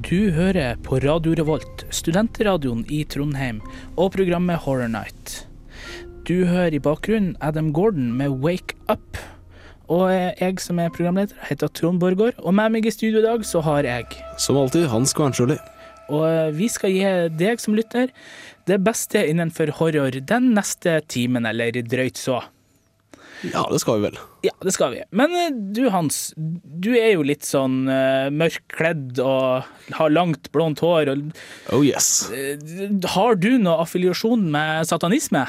Du hører på Radio Revolt, studentradioen i Trondheim, og programmet Horror Night. Du hører i bakgrunnen Adam Gordon med Wake Up. Og jeg som er programleder, heter Trond Borgård, og med meg i studio i dag så har jeg Som alltid, Hans Kvarnsjøli. Og vi skal gi deg som lytter det beste innenfor horror den neste timen, eller drøyt så. Ja, det skal vi vel. Ja, det skal vi. Men eh, du Hans, du er jo litt sånn uh, mørkkledd og har langt, blondt hår. Og, Oh yes. uh, har du noe affiliasjon med satanisme?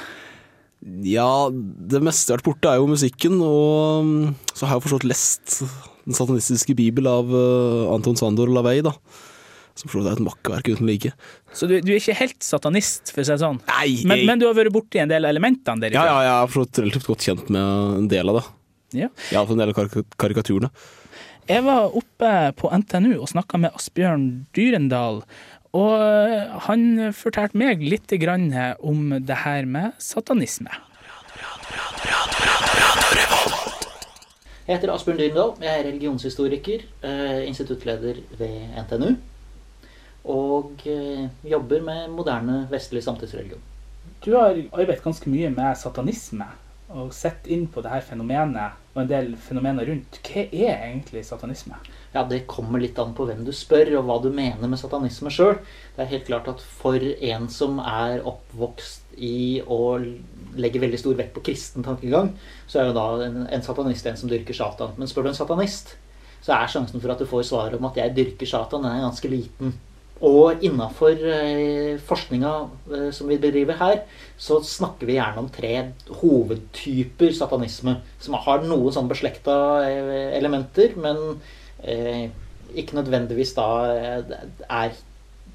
Ja, det meste jeg har vært borte, er jo musikken, og mm, så har jeg jo forstått lest Den satanistiske bibel av eh, Anton Sandor Lavey, da. Som for så vidt er et makkverk uten like. Så du, du er ikke helt satanist, for å si det sånn? Nei, Men, men du har vært borti en del av elementene Ja, derifra? ja, jeg er for så relativt godt kjent med en del av det. Ja. Ja, en del av karik karikaturene. Jeg var oppe på NTNU og snakka med Asbjørn Dyrendal. Og han fortalte meg litt grann om det her med satanisme. Jeg heter Asbjørn Dyrendal. Jeg er religionshistoriker, eh, instituttleder ved NTNU. Og eh, jobber med moderne vestlig samtidsreligion. Du har arbeidet ganske mye med satanisme og sett inn på det her fenomenet og en del fenomener rundt. Hva er egentlig satanisme? Ja, Det kommer litt an på hvem du spør, og hva du mener med satanisme sjøl. Det er helt klart at for en som er oppvokst i å legge veldig stor vekt på kristen tankegang, så er jo da en, en satanist en som dyrker Satan. Men spør du en satanist, så er sjansen for at du får svar om at jeg dyrker Satan, den er ganske liten. Og innafor eh, forskninga eh, som vi bedriver her, så snakker vi gjerne om tre hovedtyper satanisme. Som har noen sånn beslekta eh, elementer, men ikke nødvendigvis da er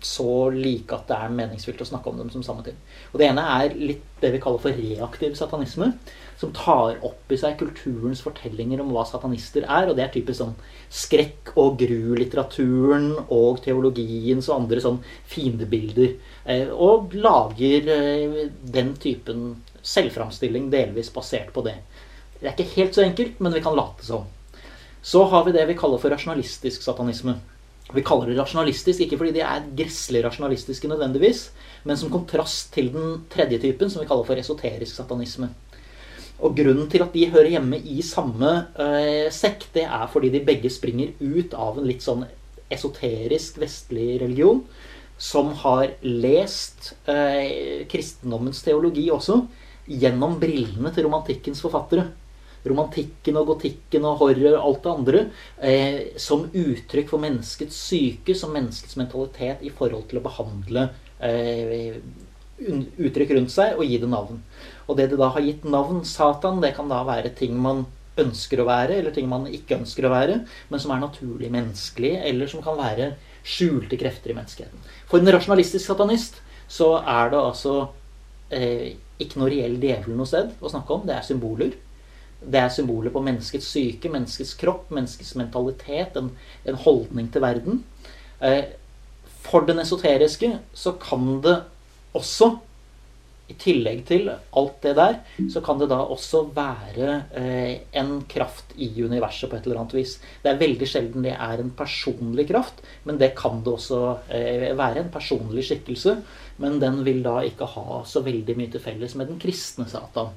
så like at det er meningsfylt å snakke om dem som samme ting. Og Det ene er litt det vi kaller for reaktiv satanisme. Som tar opp i seg kulturens fortellinger om hva satanister er. Og det er typisk sånn skrekk- og gru-litteraturen og teologiens og andre sånn fiendebilder. Eh, og lager eh, den typen selvframstilling delvis basert på det. Det er ikke helt så enkelt, men vi kan late som. Så har vi det vi kaller for rasjonalistisk satanisme. Vi kaller det rasjonalistisk ikke fordi de er gresselig rasjonalistiske nødvendigvis, men som kontrast til den tredje typen, som vi kaller for esoterisk satanisme. Og grunnen til at de hører hjemme i samme eh, sekk, det er fordi de begge springer ut av en litt sånn esoterisk vestlig religion, som har lest eh, kristendommens teologi også gjennom brillene til romantikkens forfattere romantikken og gotikken og horror og alt det andre eh, som uttrykk for menneskets syke, som menneskets mentalitet i forhold til å behandle eh, uttrykk rundt seg og gi det navn. Og det det da har gitt navn, Satan, det kan da være ting man ønsker å være, eller ting man ikke ønsker å være, men som er naturlig menneskelig, eller som kan være skjulte krefter i menneskeheten. For en rasjonalistisk satanist så er det altså eh, ikke noe reell djevel noe sted å snakke om. Det er symboler. Det er symboler på menneskets syke, menneskets kropp, menneskets mentalitet, en, en holdning til verden. Eh, for den esoteriske så kan det også, i tillegg til alt det der, så kan det da også være eh, en kraft i universet på et eller annet vis. Det er veldig sjelden det er en personlig kraft, men det kan det også eh, være. En personlig skikkelse. Men den vil da ikke ha så veldig mye til felles med den kristne Satan.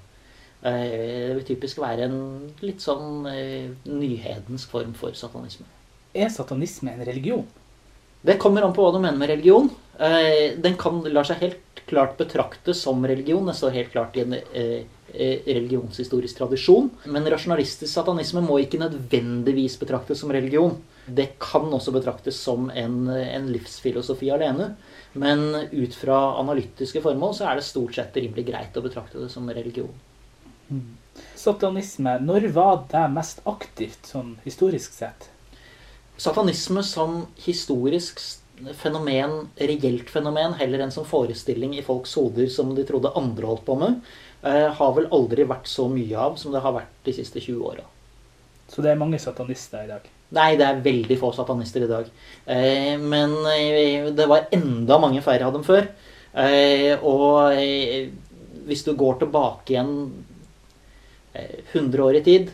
Eh, Det vil typisk være en litt sånn eh, nyhedensk form for satanisme. Er satanisme en religion? Det kommer an på hva du mener med religion. Eh, Den kan la seg helt klart betraktes som religion. Det står helt klart i en religionshistorisk tradisjon. Men rasjonalistisk satanisme må ikke nødvendigvis betraktes som religion. Det kan også betraktes som en, en livsfilosofi alene. Men ut fra analytiske formål så er det stort sett rimelig greit å betrakte det som religion. Satanisme, når var det mest aktivt, sånn historisk sett? Satanisme som historisk fenomen, reelt fenomen, heller enn som forestilling i folks hoder som de trodde andre holdt på med, eh, har vel aldri vært så mye av som det har vært de siste 20 åra. Så det er mange satanister i dag. Nei, det er veldig få satanister i dag. Eh, men eh, det var enda mange færre av dem før. Og hvis du går tilbake igjen 100 år i tid,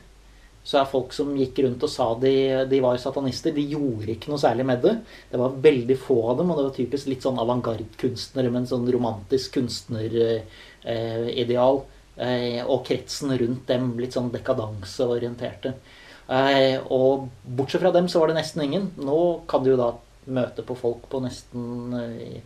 så er folk som gikk rundt og sa de, de var satanister, de gjorde ikke noe særlig med det. Det var veldig få av dem, og det var typisk litt sånn avantgarde-kunstnere med en sånn romantisk kunstnerideal. Eh, og kretsen rundt dem litt sånn dekadanseorienterte. Eh, og bortsett fra dem så var det nesten ingen. Nå kan du jo da møte på folk på nesten eh,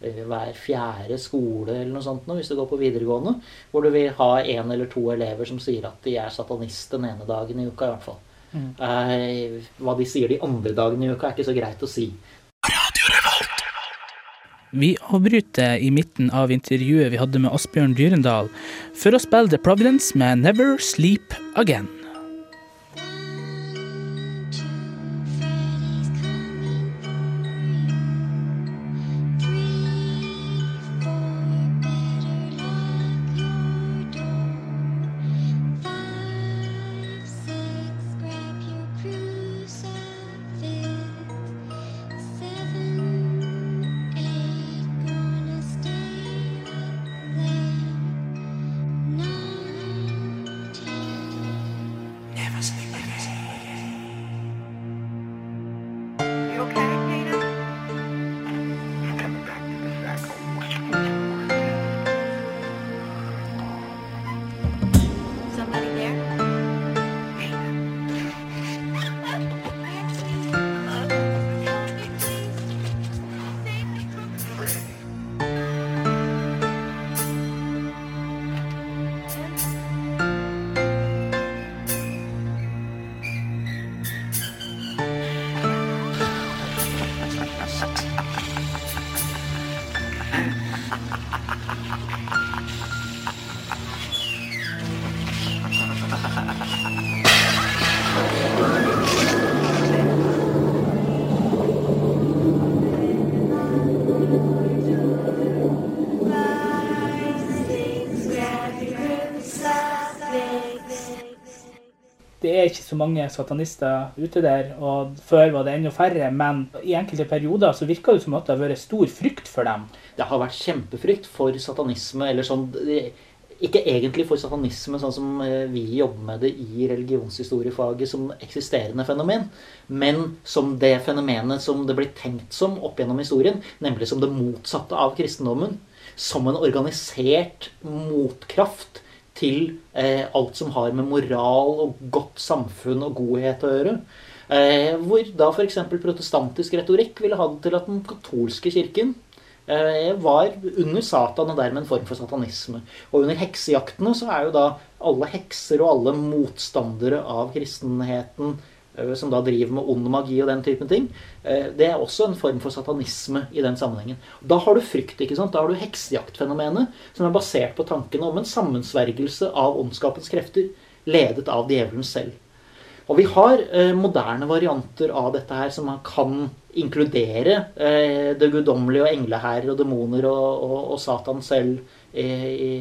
hver fjerde skole eller noe sånt nå, hvis du går på videregående, hvor du vil ha én eller to elever som sier at de er satanist den ene dagen i uka, i hvert fall. Mm. Eh, hva de sier de andre dagene i uka, er ikke så greit å si. Vi avbryter i midten av intervjuet vi hadde med Asbjørn Dyrendal, for å spille The Providence med Never Sleep Again. Det er ikke så mange satanister ute der, og før var det enda færre, men i enkelte perioder så virka det som at det har vært stor frykt for dem. Det har vært kjempefrykt for satanisme, eller sånn Ikke egentlig for satanisme, sånn som eh, vi jobber med det i religionshistoriefaget som eksisterende fenomen, men som det fenomenet som det blir tenkt som opp gjennom historien, nemlig som det motsatte av kristendommen. Som en organisert motkraft til eh, alt som har med moral og godt samfunn og godhet å gjøre. Eh, hvor da f.eks. protestantisk retorikk ville ha det til at den katolske kirken var under Satan og dermed en form for satanisme. Og under heksejaktene så er jo da alle hekser og alle motstandere av kristenheten eh, som da driver med ond magi og den typen ting, eh, det er også en form for satanisme i den sammenhengen. Da har du frykt, ikke sant? Da har du heksejaktfenomenet, som er basert på tankene om en sammensvergelse av ondskapens krefter, ledet av djevelen selv. Og vi har eh, moderne varianter av dette her som kan inkludere eh, det guddommelige og englehærer og demoner og, og, og Satan selv eh, i,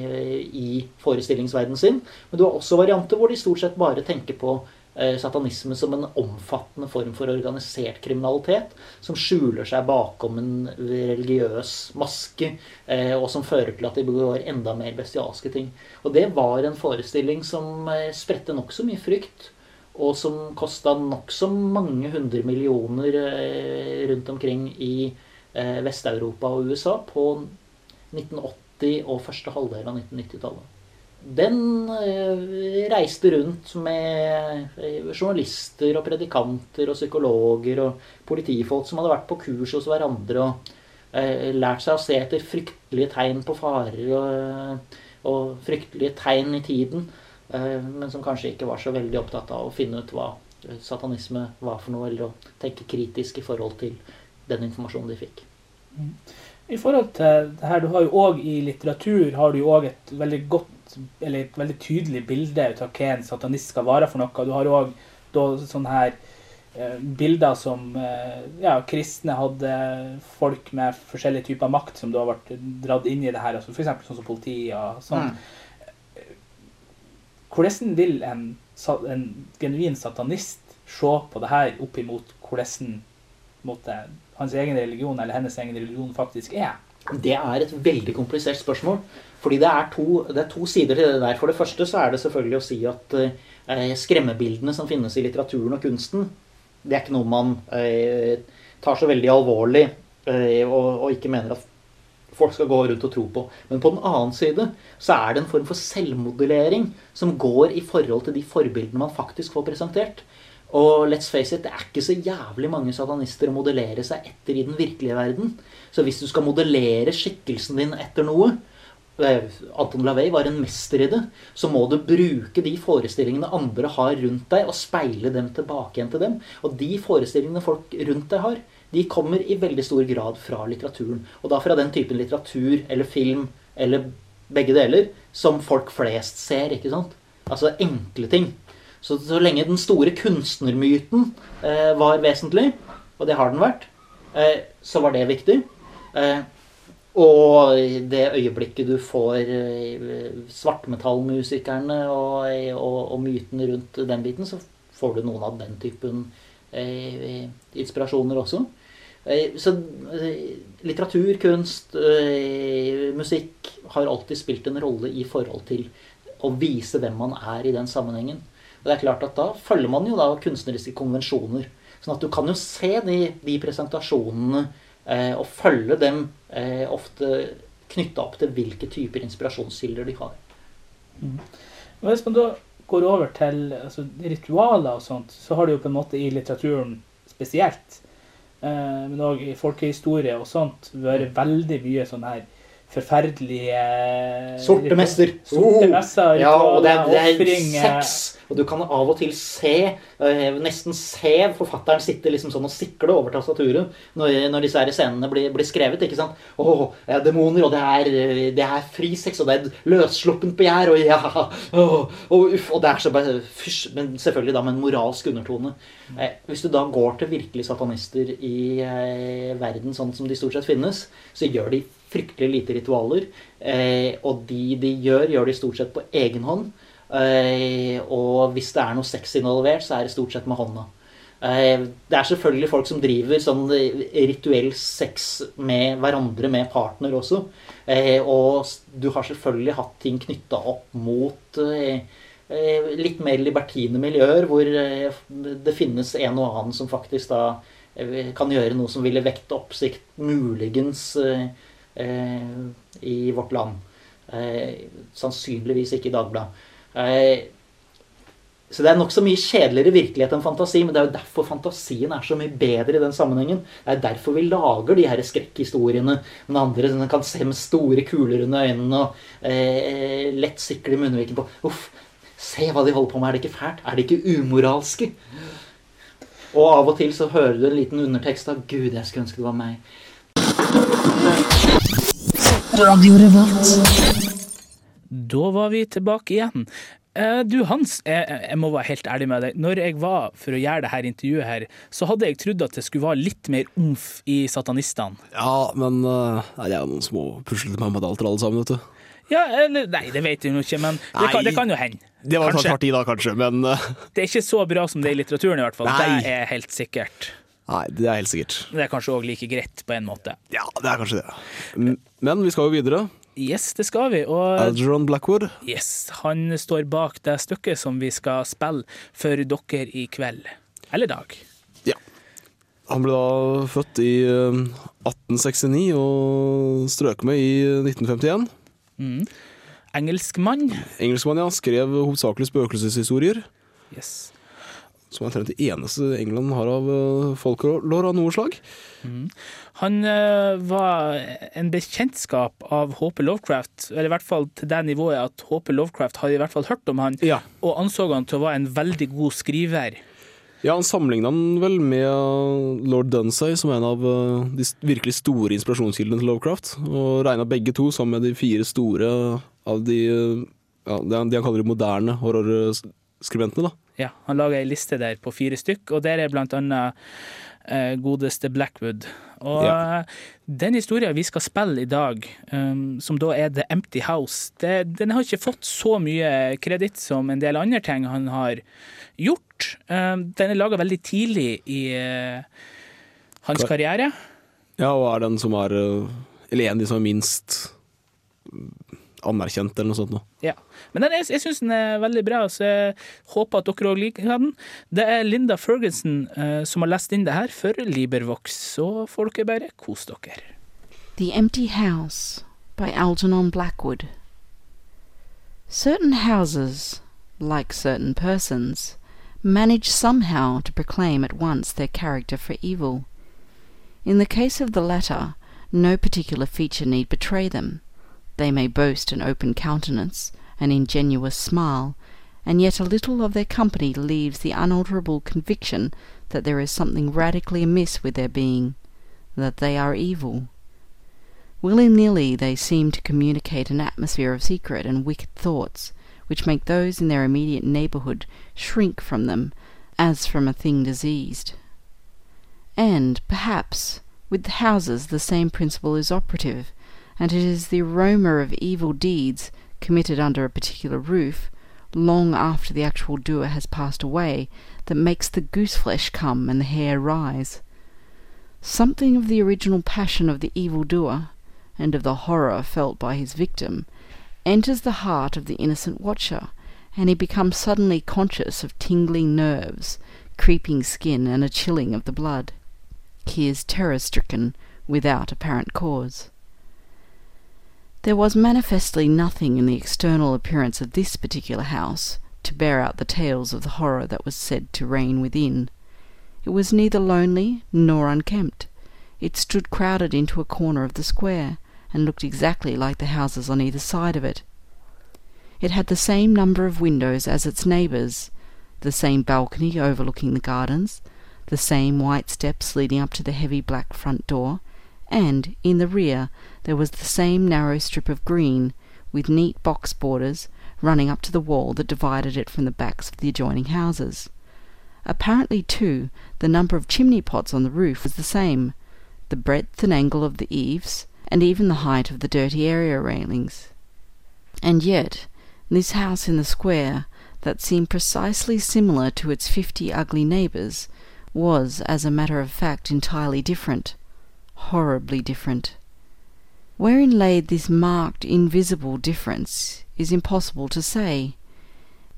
i forestillingsverdenen sin. Men du har også varianter hvor de stort sett bare tenker på eh, satanisme som en omfattende form for organisert kriminalitet, som skjuler seg bakom en religiøs maske, eh, og som fører til at de begår enda mer bestialske ting. Og det var en forestilling som eh, spredte nokså mye frykt og som kosta nokså mange hundre millioner eh, rundt omkring i eh, Vest-Europa og USA på 1980 og første halvdel av 1990-tallet. Den eh, reiste rundt med journalister og predikanter og psykologer og politifolk som hadde vært på kurs hos hverandre og lært seg å se etter fryktelige tegn på farer og, og fryktelige tegn i tiden men som kanskje ikke var så veldig opptatt av å finne ut hva satanisme var for noe, eller å tenke kritisk i forhold til den informasjonen de fikk. I forhold til det her, du har jo òg i litteratur har du jo også et veldig godt, eller et veldig tydelig bilde ut av hva en satanist skal være for noe. Du har òg sånne her eh, bilder som eh, ja, kristne hadde folk med forskjellige typer makt som da har vært dratt inn i det her, altså f.eks. sånn som politi og sånn. Mm. Hvordan vil en, en, genuin satanist se på det her opp imot hvordan måtte, hans egen religion eller hennes egen religion faktisk er? Det er et veldig komplisert spørsmål. Fordi det er, to, det er to sider til det der. For det første så er det selvfølgelig å si at eh, skremmebildene som finnes i litteraturen og kunsten, det er ikke noe man eh, tar så veldig alvorlig eh, og, og ikke mener at folk skal gå rundt og tro på. Men på den annen side så er det en form for selvmodellering som går i forhold til de forbildene man faktisk får presentert. Og let's face it, det er ikke så jævlig mange satanister å modellere seg etter i den virkelige verden. Så hvis du skal modellere skikkelsen din etter noe eh, Anton Lavey var en mester i det. Så må du bruke de forestillingene andre har rundt deg, og speile dem tilbake igjen til dem. Og de forestillingene folk rundt deg har, de kommer i veldig stor grad fra litteraturen. Og da fra den typen litteratur eller film eller begge deler som folk flest ser. ikke sant? Altså enkle ting. Så, så lenge den store kunstnermyten eh, var vesentlig, og det har den vært, eh, så var det viktig. Eh, og det øyeblikket du får eh, svartmetallmusikerne og, og, og mytene rundt den biten, så får du noen av den typen eh, inspirasjoner også. Eh, Så eh, litteratur, kunst, eh, musikk har alltid spilt en rolle i forhold til å vise hvem man er i den sammenhengen. Og det er klart at Da følger man jo da kunstneriske konvensjoner. Sånn at du kan jo se de, de presentasjonene eh, og følge dem eh, ofte knytta opp til hvilke typer inspirasjonskilder de har. Og Hvis man da går over til altså, ritualer og sånt, så har du jo på en måte i litteraturen spesielt, men òg i folkehistorie og sånt, vært veldig mye sånn her forferdelige Sorte messer. Sorte Oh! messer, Ja, og det er, det er eh, sex. Og du kan av og til se, eh, nesten se forfatteren sitte liksom sånn og sikle over tastaturet når, når disse her scenene blir, blir skrevet. ikke sant? Åh, det er demoner, og det er, eh, det er frisex, og det er løssluppent begjær, og ja oh, og uff, og det er så bare fysj, Men selvfølgelig da med en moralsk undertone. Eh, hvis du da går til virkelige satanister i eh, verden sånn som de stort sett finnes, så gjør de fryktelig lite ritualer. Eh, og de de gjør, gjør de stort sett på egen hånd. Eh, og hvis det er noe sex involvert, så er det stort sett med hånda. Eh, det er selvfølgelig folk som driver sånn rituell sex med hverandre, med partner også. Og du har selvfølgelig hatt ting knytta opp mot litt mer libertine miljøer, hvor det finnes en og annen som faktisk da kan gjøre noe som ville vekte oppsikt, muligens i vårt land. Eh, sannsynligvis ikke i Dagbladet. Eh, så det er nokså mye kjedeligere virkelighet enn fantasi, men det er jo derfor fantasien er så mye bedre i den sammenhengen. Det er derfor vi lager de her skrekkhistoriene. med andre som kan se med store kuler under øynene og eh, lett sikle munnviken på Uff, se hva de holder på med, er det ikke fælt? Er de ikke umoralske? Og av og til så hører du en liten undertekst av Gud, jeg skulle ønske det var meg. Da var vi tilbake igjen. Eh, Du Hans, jeg, jeg må være helt ærlig med deg. Når jeg var for å gjøre det her intervjuet her, så hadde jeg trodd at det skulle være litt mer omf i satanistene. Ja, men eh, nei, det er jo noen små puslete mammedalter alle sammen, vet du. Ja, eller Nei, det vet jeg jo ikke, men det kan, det kan jo hende. Det var Kanskje. sånn parti da, kanskje, men eh, Det er ikke så bra som det er i litteraturen, i hvert fall. Nei. Det er helt sikkert. Nei, det er helt sikkert. Det er kanskje òg like greit, på en måte. Ja, det er kanskje det. Men vi skal jo videre. Yes, det skal vi. Og Algeron Blackwood. yes, han står bak det stykket som vi skal spille for dere i kveld. Eller dag. Ja. Han ble da født i eh, 1869 og strøk med i 1951. Mm. Engelskmann. Engelskmann, ja. Skrev hovedsakelig spøkelseshistorier. Yes. Som er omtrent det eneste England har av uh, av noe slag. Han eh, var en bekjentskap av HP Lovecraft, eller i hvert fall til det nivået at HP Lovecraft hadde i hvert fall hørt om han, Ja. og anså han til å være en veldig god skriver. Ja, Han sammenligna han vel med lord Dunsay som er en av uh, de virkelig store inspirasjonskildene til Lovecraft. Og regna begge to sammen med de fire store av de ja, det han- kaller de moderne horrorskribentene. da. Ja, han laga ei liste der på fire stykk, og der er blant annet eh, godeste Blackwood. Og Ja. eh, den historien vi skal spille i dag, um, som da er The Empty House, det, den har ikke fått så mye kreditt som en del andre ting han har gjort. Um, den er laga veldig tidlig i uh, hans Hva- karriere. Ja, og er den som er uh, Eller en av de som er minst anerkjent, eller noe sånt. Nå. Ja. Men den, er- jeg syns den er veldig bra, så jeg håper at dere òg liker den. Det er Linda Ferguson eh, som har lest inn det her for Libervox, så får dere bare kose dere. The Empty House by Algernon Blackwood. Certain houses, like certain persons, manage somehow to proclaim at once their character for evil. In the case of the latter, no particular feature need betray them. They may boast an open countenance, an ingenuous smile, and yet a little of their company leaves the unalterable conviction that there is something radically amiss with their being, that they are evil. Willy-nilly they seem to communicate an atmosphere of secret and wicked thoughts, which make those in their immediate neighbourhood shrink from them as from a thing diseased. And, perhaps, with houses the same principle is operative, and it is the aroma of evil deeds committed under a particular roof, long after the actual doer has passed away, that makes the goose-flesh come and the hair rise. Something of the original passion of the evil-doer, and of the horror felt by his victim, enters the heart of the innocent watcher, and he becomes suddenly conscious of tingling nerves, creeping skin, and a chilling of the blood. He is terror-stricken without apparent cause. There was manifestly nothing in the external appearance of this particular house to bear out the tales of the horror that was said to reign within. It was neither lonely nor unkempt. It stood crowded into a corner of the square, and looked exactly like the houses on either side of it. It had the same number of windows as its neighbours, the same balcony overlooking the gardens, the same white steps leading up to the heavy black front door, and, in the rear, there was the same narrow strip of green, with neat box borders, running up to the wall that divided it from the backs of the adjoining houses. Apparently, too, the number of chimney pots on the roof was the same, the breadth and angle of the eaves, and even the height of the dirty area railings. And yet, this house in the square, that seemed precisely similar to its fifty ugly neighbours, was, as a matter of fact, entirely different, horribly different. Wherein lay this marked, invisible difference is impossible to say.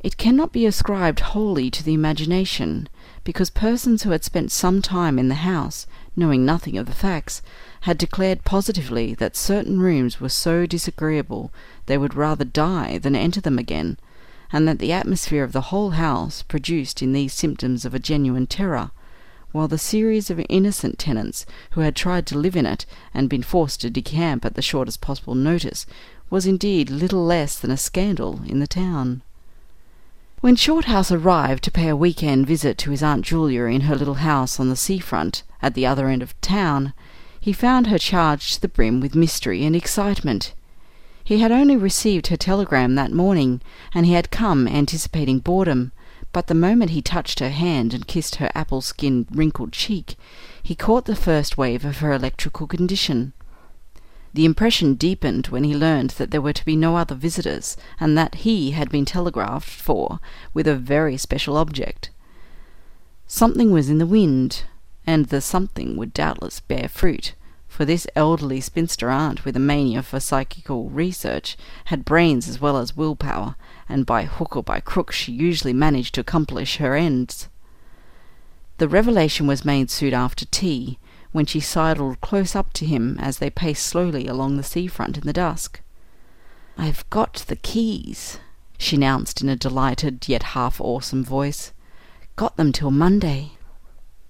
It cannot be ascribed wholly to the imagination, because persons who had spent some time in the house, knowing nothing of the facts, had declared positively that certain rooms were so disagreeable they would rather die than enter them again, and that the atmosphere of the whole house produced in these symptoms of a genuine terror, while the series of innocent tenants who had tried to live in it and been forced to decamp at the shortest possible notice was indeed little less than a scandal in the town. When Shorthouse arrived to pay a week-end visit to his Aunt Julia in her little house on the sea-front at the other end of town, he found her charged to the brim with mystery and excitement. He had only received her telegram that morning, and he had come anticipating boredom, but the moment he touched her hand and kissed her apple-skinned wrinkled cheek, he caught the first wave of her electrical condition. The impression deepened when he learned that there were to be no other visitors, and that he had been telegraphed for with a very special object. Something was in the wind, and the something would doubtless bear fruit, for this elderly spinster aunt with a mania for psychical research had brains as well as will-power, and by hook or by crook she usually managed to accomplish her ends. The revelation was made soon after tea, when she sidled close up to him as they paced slowly along the sea-front in the dusk. "I've got the keys," she announced in a delighted yet half awesome voice. "Got them till Monday."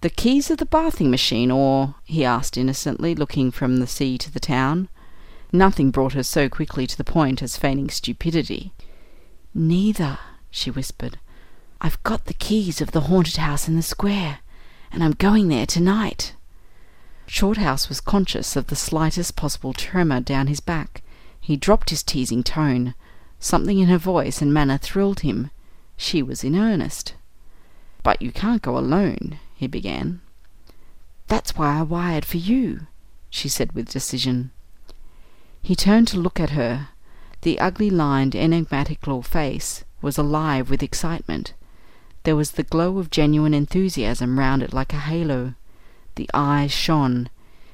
"The keys of the bathing machine, or?" he asked innocently, looking from the sea to the town. Nothing brought her so quickly to the point as feigning stupidity. "Neither," she whispered. "I've got the keys of the haunted house in the square, and I'm going there to-night." Shorthouse was conscious of the slightest possible tremor down his back. He dropped his teasing tone. Something in her voice and manner thrilled him. She was in earnest. "But you can't go alone," he began. "That's why I wired for you," she said with decision. He turned to look at her. The ugly lined, enigmatic little face was alive with excitement. There was the glow of genuine enthusiasm round it like a halo. The eyes shone.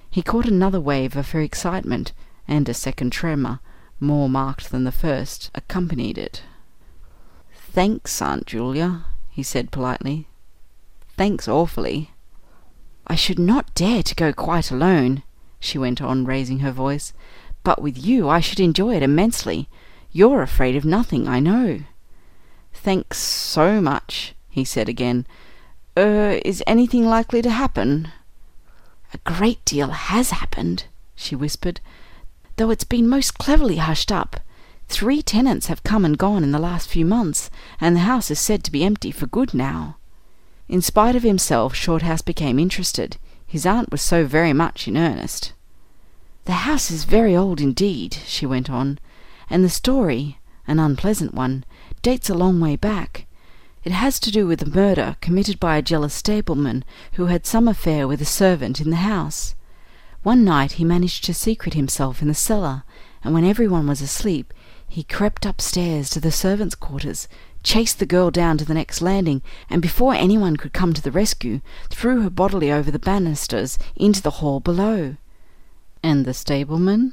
he caught another wave of her excitement, and a second tremor, more marked than the first, accompanied it. "Thanks, Aunt Julia," he said politely. "Thanks awfully." "I should not dare to go quite alone," she went on, raising her voice, "but with you I should enjoy it immensely. You're afraid of nothing, I know." "Thanks so much," he said again. "Er is anything likely to happen?" "A great deal has happened," she whispered, "though it's been most cleverly hushed up. Three tenants have come and gone in the last few months, and the house is said to be empty for good now." In spite of himself, Shorthouse became interested. His aunt was so very much in earnest. "The house is very old indeed," she went on, "and the story an unpleasant one dates a long way back. It has to do with a murder committed by a jealous stableman who had some affair with a servant in the house. One night he managed to secret himself in the cellar, and when everyone was asleep, he crept upstairs to the servants' quarters, chased the girl down to the next landing, and before anyone could come to the rescue, threw her bodily over the banisters into the hall below." "And the stableman?"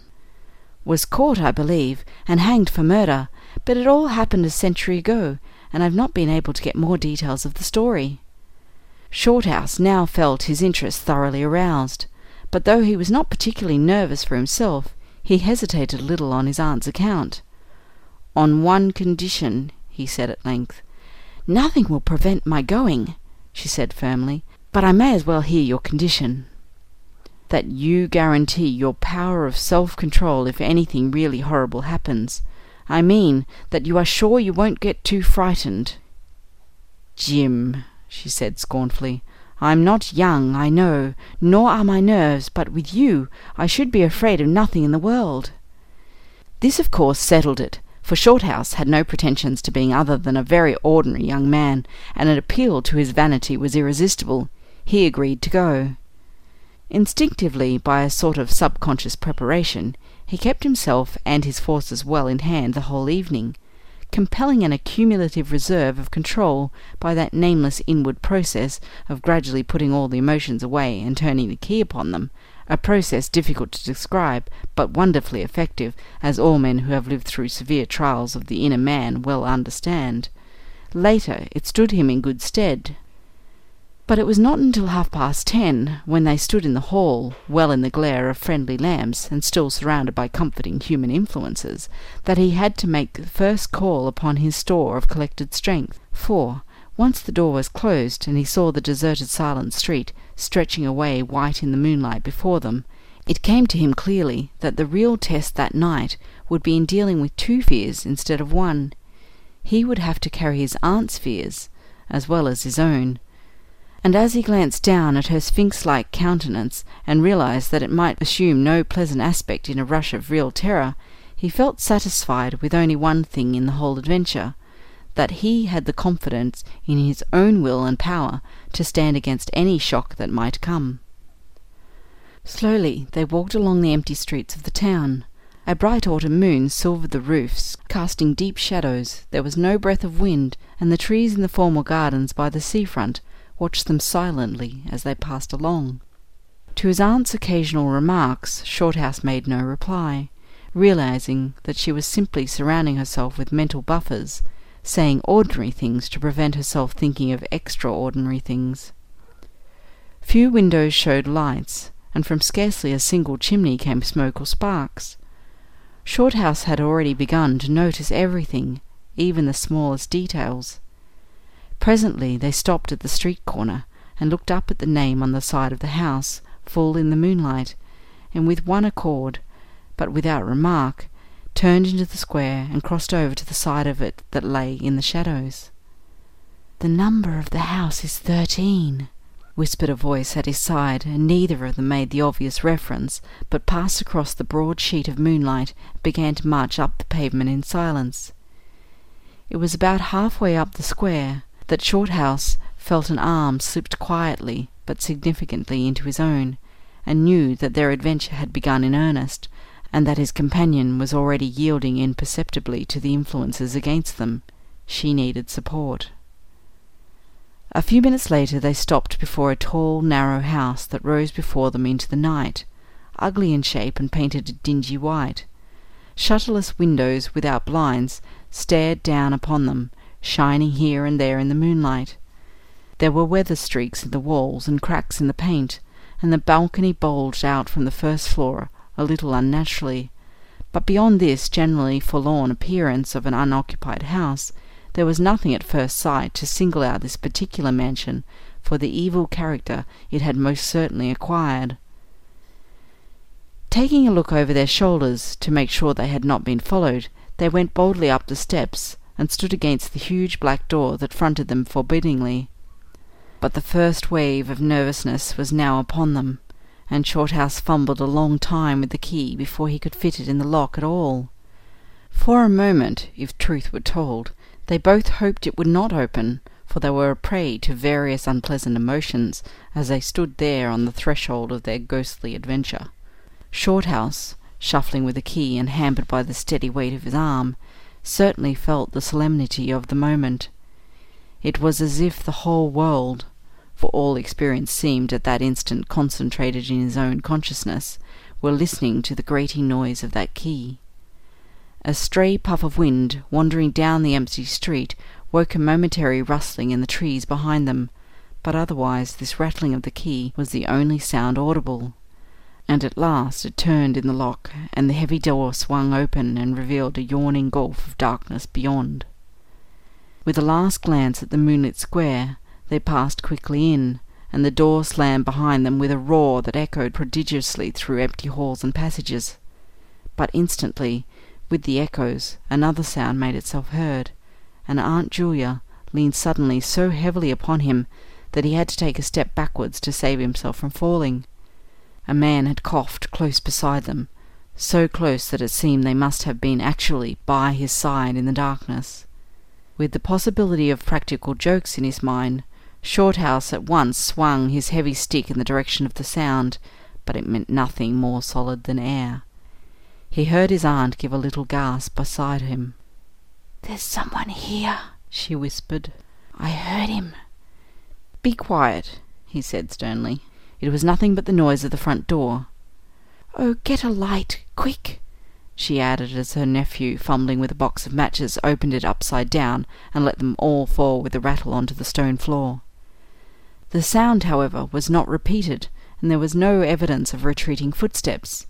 "Was caught, I believe, and hanged for murder, but it all happened a century ago, and I've not been able to get more details of the story." Shorthouse now felt his interest thoroughly aroused, but though he was not particularly nervous for himself, he hesitated a little on his aunt's account. "On one condition," he said at length. "Nothing will prevent my going," she said firmly, "but I may as well hear your condition." "That you guarantee your power of self control if anything really horrible happens. I mean that you are sure you won't get too frightened." "Jim," she said scornfully, "I'm not young, I know, nor are my nerves, but with you I should be afraid of nothing in the world." This of course settled it, for Shorthouse had no pretensions to being other than a very ordinary young man, and an appeal to his vanity was irresistible. He agreed to go. Instinctively, by a sort of subconscious preparation, he kept himself and his forces well in hand the whole evening, compelling an accumulative reserve of control by that nameless inward process of gradually putting all the emotions away and turning the key upon them, a process difficult to describe, but wonderfully effective, as all men who have lived through severe trials of the inner man well understand. Later it stood him in good stead. But it was not until half past ten, when they stood in the hall, well in the glare of friendly lamps, and still surrounded by comforting human influences, that he had to make the first call upon his store of collected strength; for, once the door was closed, and he saw the deserted silent street stretching away white in the moonlight before them, it came to him clearly that the real test that night would be in dealing with two fears instead of one. He would have to carry his aunt's fears, as well as his own and as he glanced down at her sphinx like countenance, and realized that it might assume no pleasant aspect in a rush of real terror, he felt satisfied with only one thing in the whole adventure that he had the confidence in his own will and power to stand against any shock that might come. Slowly they walked along the empty streets of the town. A bright autumn moon silvered the roofs, casting deep shadows. There was no breath of wind, and the trees in the formal gardens by the sea front watched them silently as they passed along. To his aunt's occasional remarks Shorthouse made no reply, realizing that she was simply surrounding herself with mental buffers, saying ordinary things to prevent herself thinking of extraordinary things. Few windows showed lights, and from scarcely a single chimney came smoke or sparks. Shorthouse had already begun to notice everything, even the smallest details. Presently they stopped at the street corner, and looked up at the name on the side of the house, full in the moonlight, and with one accord, but without remark, turned into the square and crossed over to the side of it that lay in the shadows. "The number of the house is thirteen," whispered a voice at his side, and neither of them made the obvious reference, but passed across the broad sheet of moonlight and began to march up the pavement in silence. It was about half way up the square that Shorthouse felt an arm slipped quietly but significantly into his own, and knew that their adventure had begun in earnest, and that his companion was already yielding imperceptibly to the influences against them. She needed support. A few minutes later they stopped before a tall, narrow house that rose before them into the night. ugly in shape and painted a dingy white. Shutterless windows without blinds stared down upon them, shining here and there in the moonlight. There were weather streaks in the walls and cracks in the paint, and the balcony bulged out from the first floor a little unnaturally. But beyond this generally forlorn appearance of an unoccupied house, there was nothing at first sight to single out this particular mansion for the evil character it had most certainly acquired. Taking a look over their shoulders to make sure they had not been followed, they went boldly up the steps and stood against the huge black door that fronted them forbiddingly. But the first wave of nervousness was now upon them, and Shorthouse fumbled a long time with the key before he could fit it in the lock at all. For a moment, if truth were told, they both hoped it would not open, for they were a prey to various unpleasant emotions as they stood there on the threshold of their ghostly adventure. Shorthouse, shuffling with the key and hampered by the steady weight of his arm, certainly felt the solemnity of the moment. It was as if the whole world, for all experience seemed at that instant concentrated in his own consciousness, were listening to the grating noise of that key. A stray puff of wind wandering down the empty street woke a momentary rustling in the trees behind them, but otherwise this rattling of the key was the only sound audible and at last it turned in the lock, and the heavy door swung open and revealed a yawning gulf of darkness beyond. With a last glance at the moonlit square, they passed quickly in, and the door slammed behind them with a roar that echoed prodigiously through empty halls and passages. But instantly, with the echoes, another sound made itself heard, and Aunt Julia leaned suddenly so heavily upon him that he had to take a step backwards to save himself from falling. A man had coughed close beside them, so close that it seemed they must have been actually by his side in the darkness. With the possibility of practical jokes in his mind, Shorthouse at once swung his heavy stick in the direction of the sound, but it meant nothing more solid than air. He heard his aunt give a little gasp beside him. There's someone here, she whispered. I heard him. Be quiet, he said sternly. It was nothing but the noise of the front door. Oh, get a light, quick! she added as her nephew, fumbling with a box of matches, opened it upside down and let them all fall with a rattle onto the stone floor. The sound, however, was not repeated, and there was no evidence of retreating footsteps.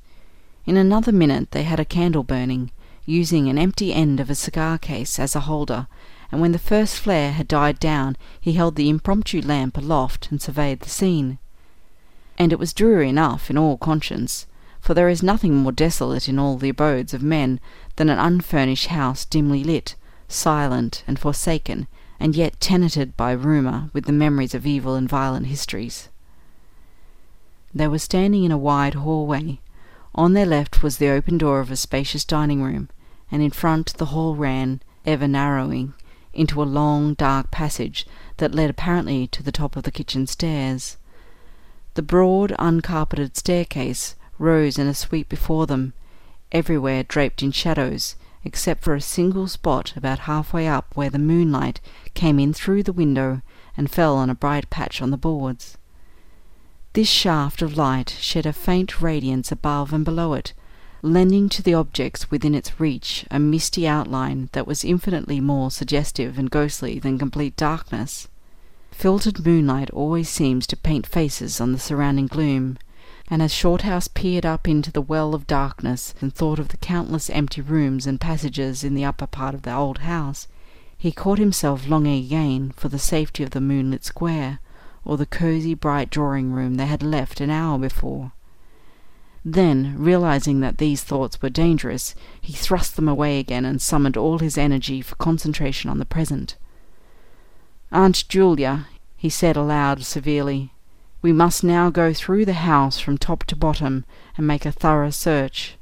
In another minute they had a candle burning, using an empty end of a cigar case as a holder, and when the first flare had died down he held the impromptu lamp aloft and surveyed the scene and it was dreary enough in all conscience, for there is nothing more desolate in all the abodes of men than an unfurnished house dimly lit, silent and forsaken, and yet tenanted by rumour with the memories of evil and violent histories. They were standing in a wide hallway. On their left was the open door of a spacious dining room, and in front the hall ran, ever narrowing, into a long dark passage that led apparently to the top of the kitchen stairs. The broad, uncarpeted staircase rose in a sweep before them, everywhere draped in shadows, except for a single spot about halfway up where the moonlight came in through the window and fell on a bright patch on the boards. This shaft of light shed a faint radiance above and below it, lending to the objects within its reach a misty outline that was infinitely more suggestive and ghostly than complete darkness. Filtered moonlight always seems to paint faces on the surrounding gloom, and as Shorthouse peered up into the well of darkness and thought of the countless empty rooms and passages in the upper part of the old house, he caught himself longing again for the safety of the moonlit square, or the cosy bright drawing room they had left an hour before. Then, realizing that these thoughts were dangerous, he thrust them away again and summoned all his energy for concentration on the present. Aunt Julia, he said aloud severely, we must now go through the house from top to bottom and make a thorough search.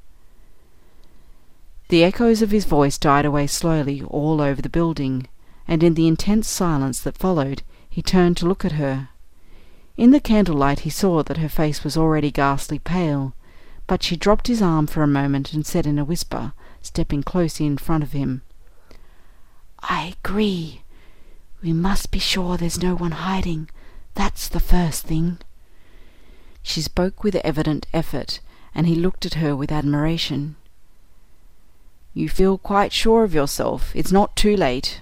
The echoes of his voice died away slowly all over the building, and in the intense silence that followed he turned to look at her. In the candlelight he saw that her face was already ghastly pale, but she dropped his arm for a moment and said in a whisper, stepping close in front of him, I agree. We must be sure there's no one hiding. That's the first thing. She spoke with evident effort, and he looked at her with admiration. You feel quite sure of yourself. It's not too late.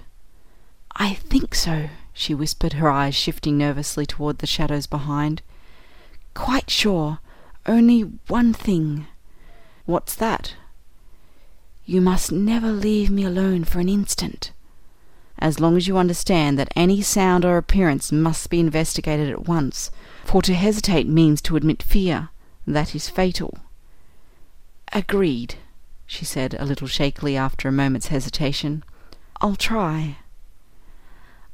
I think so, she whispered, her eyes shifting nervously toward the shadows behind. Quite sure. Only one thing. What's that? You must never leave me alone for an instant. As long as you understand that any sound or appearance must be investigated at once, for to hesitate means to admit fear. That is fatal. Agreed, she said, a little shakily after a moment's hesitation. I'll try.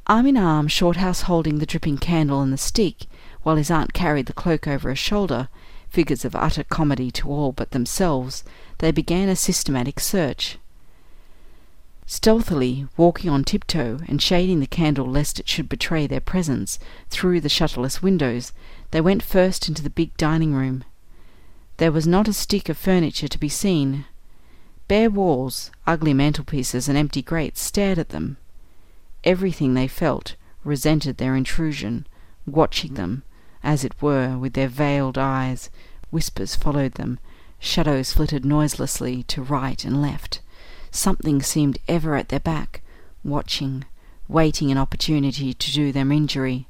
Arm in arm, Shorthouse holding the dripping candle and the stick, while his aunt carried the cloak over her shoulder, figures of utter comedy to all but themselves, they began a systematic search. Stealthily, walking on tiptoe, and shading the candle lest it should betray their presence, through the shutterless windows, they went first into the big dining room. There was not a stick of furniture to be seen. Bare walls, ugly mantelpieces, and empty grates stared at them. Everything they felt resented their intrusion, watching them, as it were, with their veiled eyes. Whispers followed them. Shadows flitted noiselessly to right and left. Something seemed ever at their back, watching, waiting an opportunity to do them injury.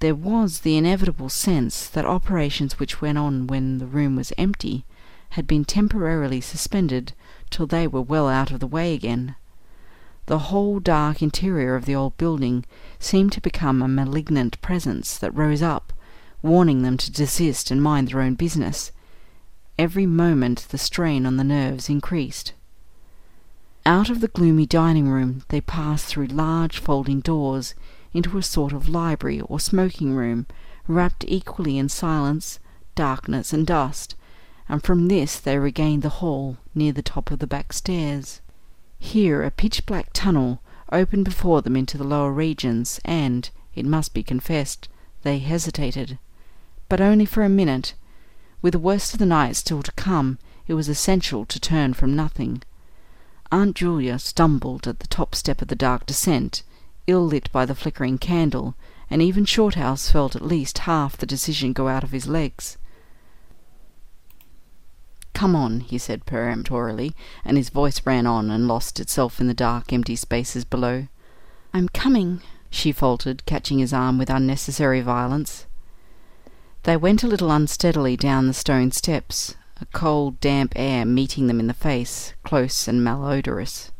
There was the inevitable sense that operations which went on when the room was empty had been temporarily suspended till they were well out of the way again. The whole dark interior of the old building seemed to become a malignant presence that rose up, warning them to desist and mind their own business. Every moment the strain on the nerves increased. Out of the gloomy dining room they passed through large folding doors into a sort of library or smoking room, wrapped equally in silence, darkness, and dust, and from this they regained the hall near the top of the back stairs. Here a pitch black tunnel opened before them into the lower regions, and, it must be confessed, they hesitated. But only for a minute. With the worst of the night still to come, it was essential to turn from nothing. Aunt Julia stumbled at the top step of the dark descent, ill lit by the flickering candle, and even Shorthouse felt at least half the decision go out of his legs. Come on, he said peremptorily, and his voice ran on and lost itself in the dark, empty spaces below. I'm coming, she faltered, catching his arm with unnecessary violence. They went a little unsteadily down the stone steps, a cold, damp air meeting them in the face, close and malodorous.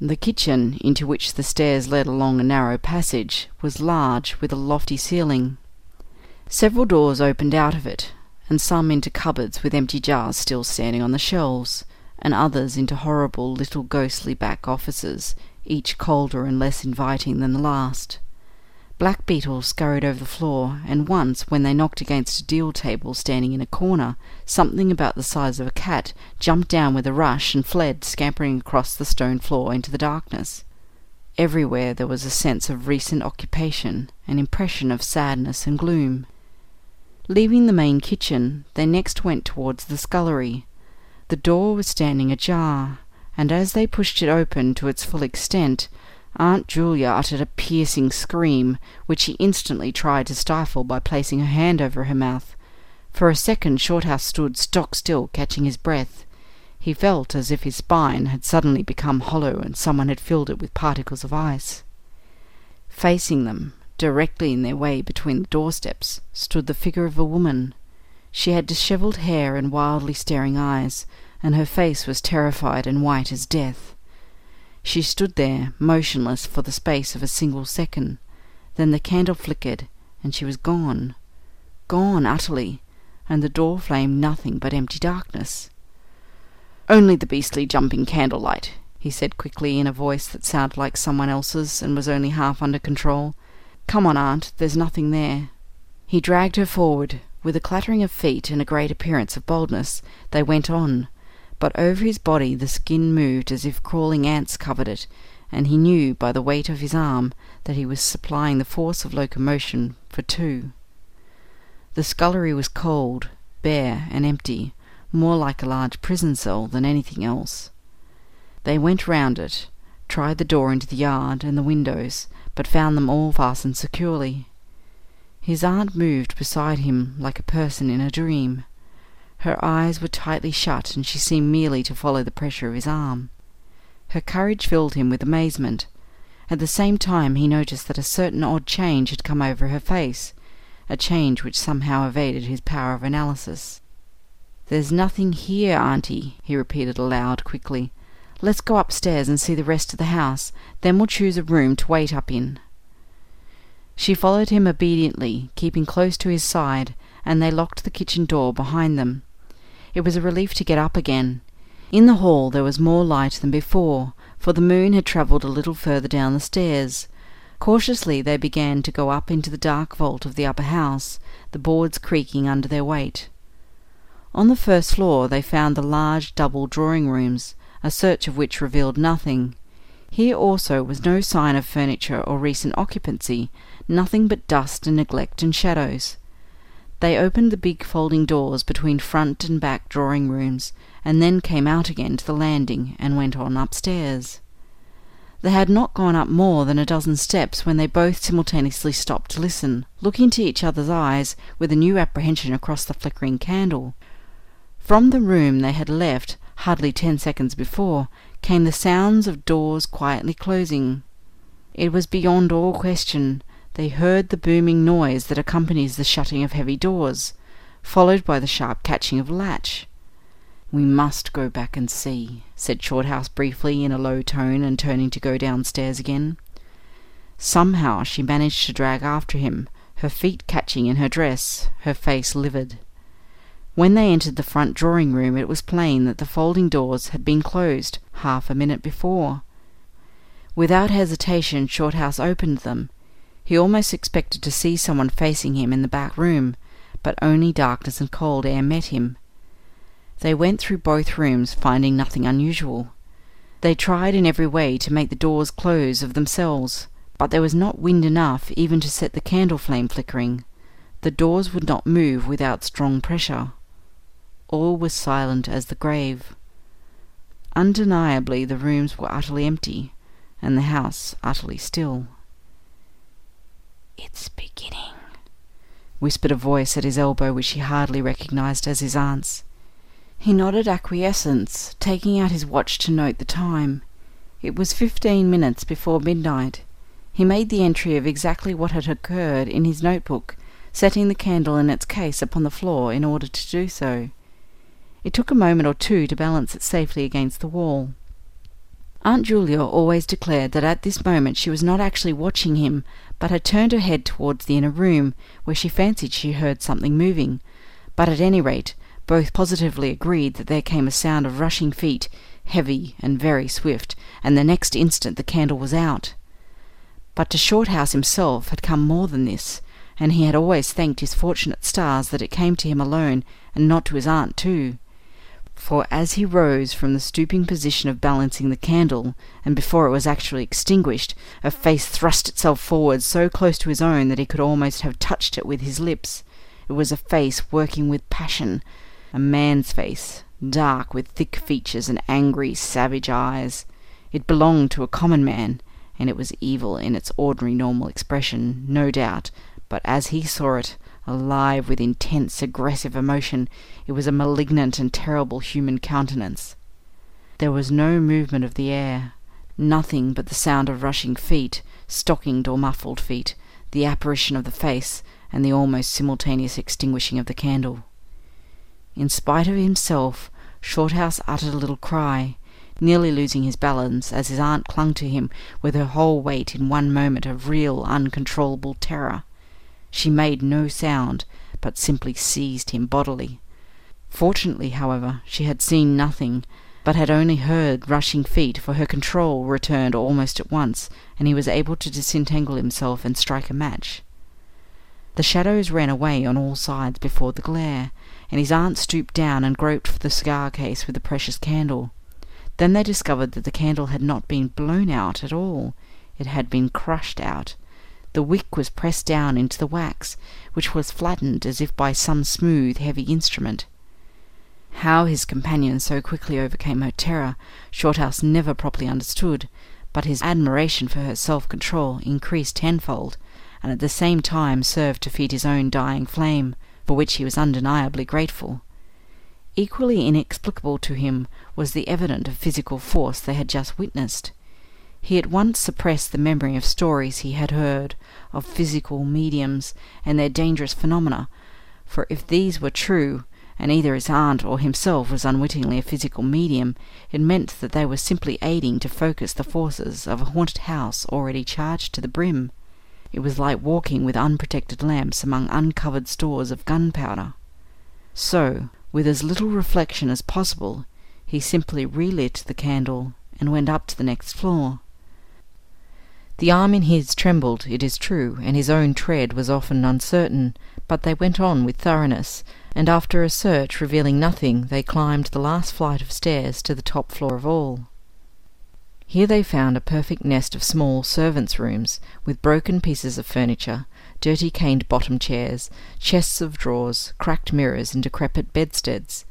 The kitchen, into which the stairs led along a narrow passage, was large, with a lofty ceiling. Several doors opened out of it, and some into cupboards with empty jars still standing on the shelves, and others into horrible little ghostly back offices, each colder and less inviting than the last. Black beetles scurried over the floor, and once, when they knocked against a deal table standing in a corner, something about the size of a cat jumped down with a rush and fled, scampering across the stone floor into the darkness. Everywhere there was a sense of recent occupation, an impression of sadness and gloom. Leaving the main kitchen, they next went towards the scullery. The door was standing ajar, and as they pushed it open to its full extent, Aunt Julia uttered a piercing scream, which she instantly tried to stifle by placing her hand over her mouth. For a second Shorthouse stood stock still, catching his breath. He felt as if his spine had suddenly become hollow and someone had filled it with particles of ice. Facing them, Directly in their way between the doorsteps stood the figure of a woman. She had dishevelled hair and wildly staring eyes, and her face was terrified and white as death. She stood there, motionless, for the space of a single second. Then the candle flickered, and she was gone. Gone utterly, and the door flamed nothing but empty darkness. "Only the beastly jumping candlelight," he said quickly, in a voice that sounded like someone else's, and was only half under control. Come on, aunt, there's nothing there." He dragged her forward. With a clattering of feet and a great appearance of boldness, they went on, but over his body the skin moved as if crawling ants covered it, and he knew by the weight of his arm that he was supplying the force of locomotion for two. The scullery was cold, bare, and empty, more like a large prison cell than anything else. They went round it, tried the door into the yard and the windows, but found them all fastened securely. His aunt moved beside him like a person in a dream. Her eyes were tightly shut, and she seemed merely to follow the pressure of his arm. Her courage filled him with amazement. At the same time he noticed that a certain odd change had come over her face, a change which somehow evaded his power of analysis. "There's nothing here, auntie," he repeated aloud, quickly. "Let's go upstairs and see the rest of the house, then we'll choose a room to wait up in." She followed him obediently, keeping close to his side, and they locked the kitchen door behind them. It was a relief to get up again. In the hall there was more light than before, for the moon had travelled a little further down the stairs. Cautiously they began to go up into the dark vault of the upper house, the boards creaking under their weight. On the first floor they found the large double drawing rooms, a search of which revealed nothing. Here also was no sign of furniture or recent occupancy, nothing but dust and neglect and shadows. They opened the big folding doors between front and back drawing rooms, and then came out again to the landing and went on upstairs. They had not gone up more than a dozen steps when they both simultaneously stopped to listen, looking into each other's eyes with a new apprehension across the flickering candle. From the room they had left, hardly ten seconds before, came the sounds of doors quietly closing. It was beyond all question they heard the booming noise that accompanies the shutting of heavy doors, followed by the sharp catching of a latch. "We must go back and see," said Shorthouse briefly in a low tone, and turning to go downstairs again. Somehow she managed to drag after him, her feet catching in her dress, her face livid. When they entered the front drawing room it was plain that the folding doors had been closed half a minute before. Without hesitation Shorthouse opened them. He almost expected to see someone facing him in the back room, but only darkness and cold air met him. They went through both rooms, finding nothing unusual. They tried in every way to make the doors close of themselves, but there was not wind enough even to set the candle flame flickering. The doors would not move without strong pressure. All was silent as the grave. Undeniably the rooms were utterly empty, and the house utterly still. "It's beginning," whispered a voice at his elbow which he hardly recognized as his aunt's. He nodded acquiescence, taking out his watch to note the time. It was fifteen minutes before midnight. He made the entry of exactly what had occurred in his notebook, setting the candle in its case upon the floor in order to do so. It took a moment or two to balance it safely against the wall. Aunt Julia always declared that at this moment she was not actually watching him, but had turned her head towards the inner room, where she fancied she heard something moving; but at any rate, both positively agreed that there came a sound of rushing feet, heavy and very swift, and the next instant the candle was out. But to Shorthouse himself had come more than this, and he had always thanked his fortunate stars that it came to him alone, and not to his aunt too for as he rose from the stooping position of balancing the candle, and before it was actually extinguished, a face thrust itself forward so close to his own that he could almost have touched it with his lips. It was a face working with passion, a man's face, dark, with thick features and angry, savage eyes. It belonged to a common man, and it was evil in its ordinary normal expression, no doubt, but as he saw it, alive with intense, aggressive emotion, it was a malignant and terrible human countenance. There was no movement of the air, nothing but the sound of rushing feet, stockinged or muffled feet, the apparition of the face, and the almost simultaneous extinguishing of the candle. In spite of himself, Shorthouse uttered a little cry, nearly losing his balance as his aunt clung to him with her whole weight in one moment of real uncontrollable terror. She made no sound, but simply seized him bodily. Fortunately, however, she had seen nothing, but had only heard rushing feet, for her control returned almost at once, and he was able to disentangle himself and strike a match. The shadows ran away on all sides before the glare, and his aunt stooped down and groped for the cigar case with the precious candle. Then they discovered that the candle had not been blown out at all; it had been crushed out. The wick was pressed down into the wax, which was flattened as if by some smooth, heavy instrument. How his companion so quickly overcame her terror, Shorthouse never properly understood, but his admiration for her self control increased tenfold, and at the same time served to feed his own dying flame, for which he was undeniably grateful. Equally inexplicable to him was the evident of physical force they had just witnessed. He at once suppressed the memory of stories he had heard of physical mediums and their dangerous phenomena, for if these were true, and either his aunt or himself was unwittingly a physical medium, it meant that they were simply aiding to focus the forces of a haunted house already charged to the brim. It was like walking with unprotected lamps among uncovered stores of gunpowder. So, with as little reflection as possible, he simply relit the candle and went up to the next floor. The arm in his trembled, it is true, and his own tread was often uncertain, but they went on with thoroughness, and after a search revealing nothing, they climbed the last flight of stairs to the top floor of all. Here they found a perfect nest of small servants' rooms, with broken pieces of furniture, dirty caned bottom chairs, chests of drawers, cracked mirrors, and decrepit bedsteads.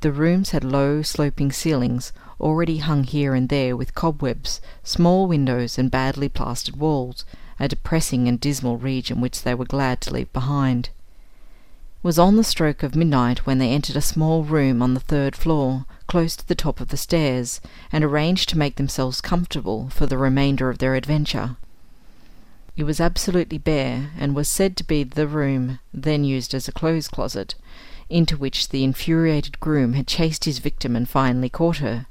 The rooms had low, sloping ceilings, already hung here and there with cobwebs, small windows, and badly plastered walls, a depressing and dismal region which they were glad to leave behind. It was on the stroke of midnight when they entered a small room on the third floor, close to the top of the stairs, and arranged to make themselves comfortable for the remainder of their adventure. It was absolutely bare, and was said to be the room, then used as a clothes closet, into which the infuriated groom had chased his victim and finally caught her.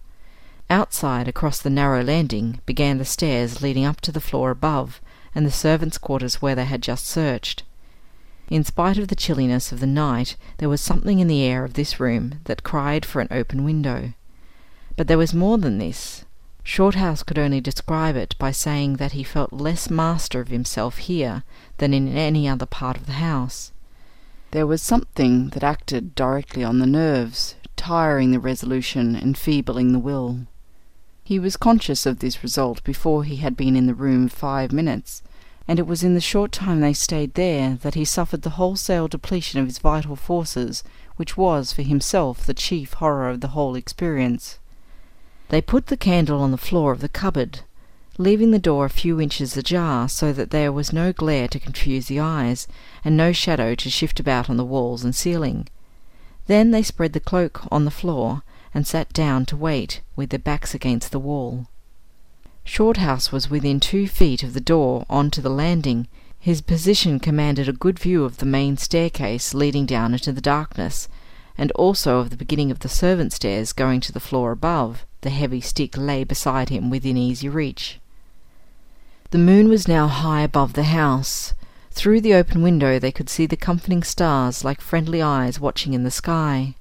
Outside, across the narrow landing, began the stairs leading up to the floor above, and the servants' quarters where they had just searched. In spite of the chilliness of the night, there was something in the air of this room that cried for an open window. But there was more than this. Shorthouse could only describe it by saying that he felt less master of himself here than in any other part of the house. There was something that acted directly on the nerves, tiring the resolution, enfeebling the will. He was conscious of this result before he had been in the room five minutes, and it was in the short time they stayed there that he suffered the wholesale depletion of his vital forces, which was, for himself, the chief horror of the whole experience. They put the candle on the floor of the cupboard, leaving the door a few inches ajar so that there was no glare to confuse the eyes, and no shadow to shift about on the walls and ceiling. Then they spread the cloak on the floor, and sat down to wait, with their backs against the wall. Shorthouse was within two feet of the door on to the landing. His position commanded a good view of the main staircase leading down into the darkness, and also of the beginning of the servant stairs going to the floor above. The heavy stick lay beside him within easy reach. The moon was now high above the house. Through the open window they could see the comforting stars like friendly eyes watching in the sky.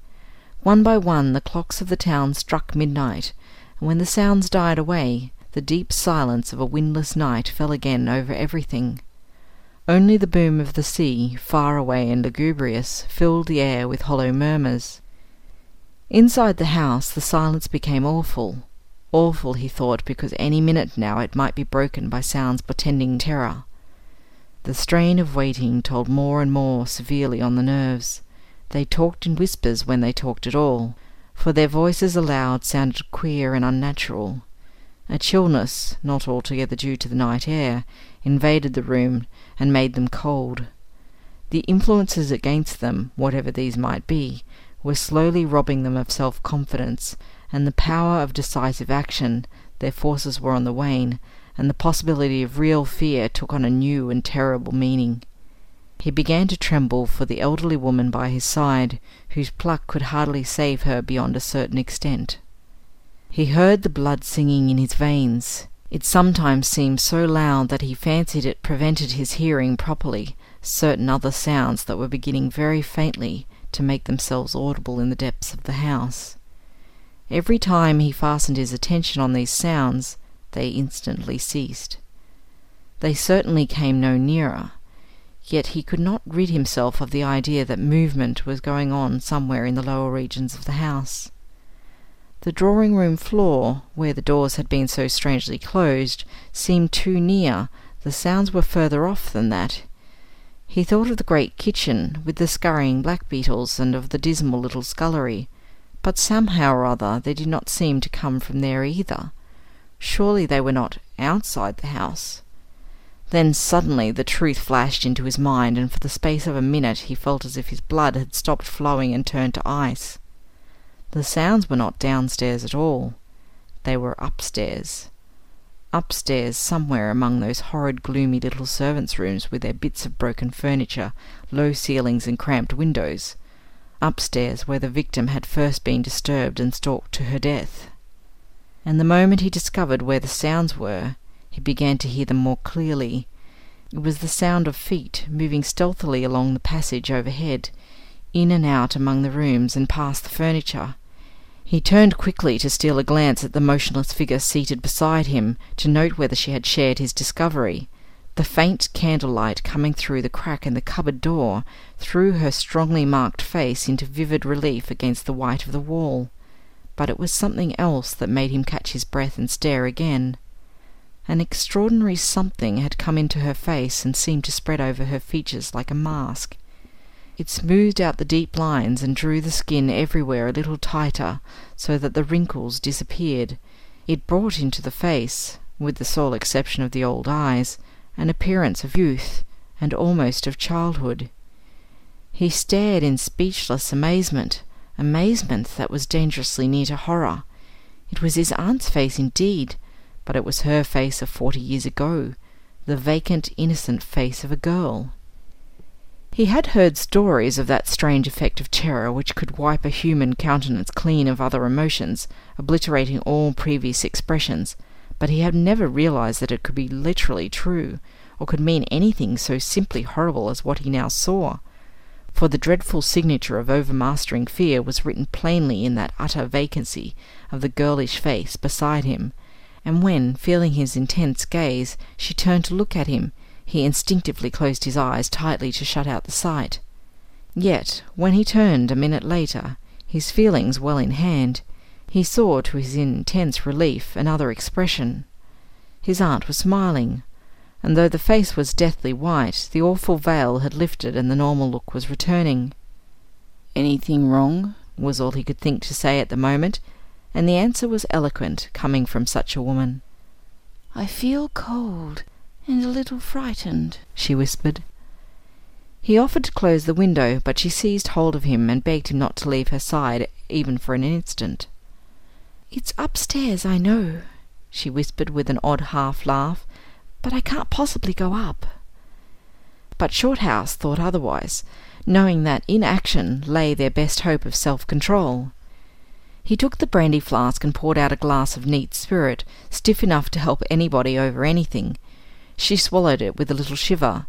One by one the clocks of the town struck midnight, and when the sounds died away, the deep silence of a windless night fell again over everything. Only the boom of the sea, far away and lugubrious, filled the air with hollow murmurs. Inside the house the silence became awful. Awful, he thought, because any minute now it might be broken by sounds portending terror. The strain of waiting told more and more severely on the nerves. They talked in whispers when they talked at all, for their voices aloud sounded queer and unnatural. A chillness, not altogether due to the night air, invaded the room and made them cold. The influences against them, whatever these might be, were slowly robbing them of self confidence and the power of decisive action, their forces were on the wane, and the possibility of real fear took on a new and terrible meaning. He began to tremble for the elderly woman by his side, whose pluck could hardly save her beyond a certain extent. He heard the blood singing in his veins. It sometimes seemed so loud that he fancied it prevented his hearing properly certain other sounds that were beginning very faintly to make themselves audible in the depths of the house. Every time he fastened his attention on these sounds, they instantly ceased. They certainly came no nearer. Yet he could not rid himself of the idea that movement was going on somewhere in the lower regions of the house. The drawing room floor, where the doors had been so strangely closed, seemed too near, the sounds were further off than that. He thought of the great kitchen, with the scurrying black beetles, and of the dismal little scullery, but somehow or other they did not seem to come from there either. Surely they were not outside the house. Then suddenly the truth flashed into his mind, and for the space of a minute he felt as if his blood had stopped flowing and turned to ice. The sounds were not downstairs at all. They were upstairs. Upstairs, somewhere among those horrid, gloomy little servants' rooms with their bits of broken furniture, low ceilings, and cramped windows. Upstairs, where the victim had first been disturbed and stalked to her death. And the moment he discovered where the sounds were, he began to hear them more clearly. It was the sound of feet moving stealthily along the passage overhead, in and out among the rooms and past the furniture. He turned quickly to steal a glance at the motionless figure seated beside him, to note whether she had shared his discovery. The faint candlelight coming through the crack in the cupboard door threw her strongly marked face into vivid relief against the white of the wall. But it was something else that made him catch his breath and stare again. An extraordinary something had come into her face and seemed to spread over her features like a mask. It smoothed out the deep lines and drew the skin everywhere a little tighter, so that the wrinkles disappeared. It brought into the face, with the sole exception of the old eyes, an appearance of youth, and almost of childhood. He stared in speechless amazement, amazement that was dangerously near to horror. It was his aunt's face indeed, but it was her face of forty years ago, the vacant, innocent face of a girl. He had heard stories of that strange effect of terror which could wipe a human countenance clean of other emotions, obliterating all previous expressions, but he had never realized that it could be literally true, or could mean anything so simply horrible as what he now saw. For the dreadful signature of overmastering fear was written plainly in that utter vacancy of the girlish face beside him, and when, feeling his intense gaze, she turned to look at him, he instinctively closed his eyes tightly to shut out the sight. Yet, when he turned a minute later, his feelings well in hand, he saw to his intense relief another expression. His aunt was smiling, and though the face was deathly white, the awful veil had lifted and the normal look was returning. Anything wrong? was all he could think to say at the moment, and the answer was eloquent, coming from such a woman. I feel cold and a little frightened, she whispered. He offered to close the window, but she seized hold of him and begged him not to leave her side even for an instant. It's upstairs, I know, she whispered with an odd half laugh, but I can't possibly go up. But Shorthouse thought otherwise, knowing that in action lay their best hope of self control. He took the brandy flask and poured out a glass of neat spirit, stiff enough to help anybody over anything, she swallowed it with a little shiver.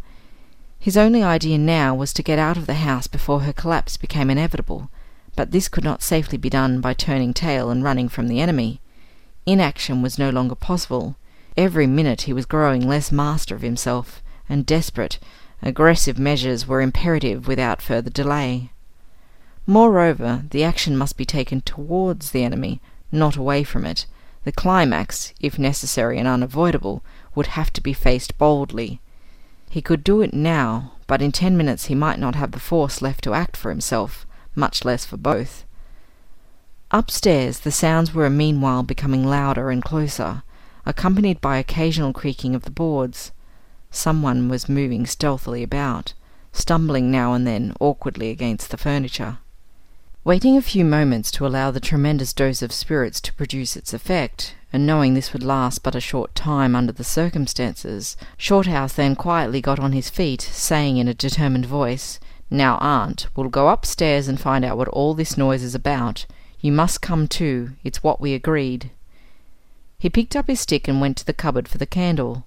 His only idea now was to get out of the house before her collapse became inevitable, but this could not safely be done by turning tail and running from the enemy. Inaction was no longer possible. Every minute he was growing less master of himself, and desperate, aggressive measures were imperative without further delay. Moreover, the action must be taken towards the enemy, not away from it. The climax, if necessary and unavoidable, would have to be faced boldly. He could do it now, but in ten minutes he might not have the force left to act for himself, much less for both. Upstairs the sounds were meanwhile becoming louder and closer, accompanied by occasional creaking of the boards. Someone was moving stealthily about, stumbling now and then awkwardly against the furniture. Waiting a few moments to allow the tremendous dose of spirits to produce its effect, and knowing this would last but a short time under the circumstances, Shorthouse then quietly got on his feet, saying in a determined voice, "Now, aunt, we'll go upstairs and find out what all this noise is about. You must come too. It's what we agreed." He picked up his stick and went to the cupboard for the candle.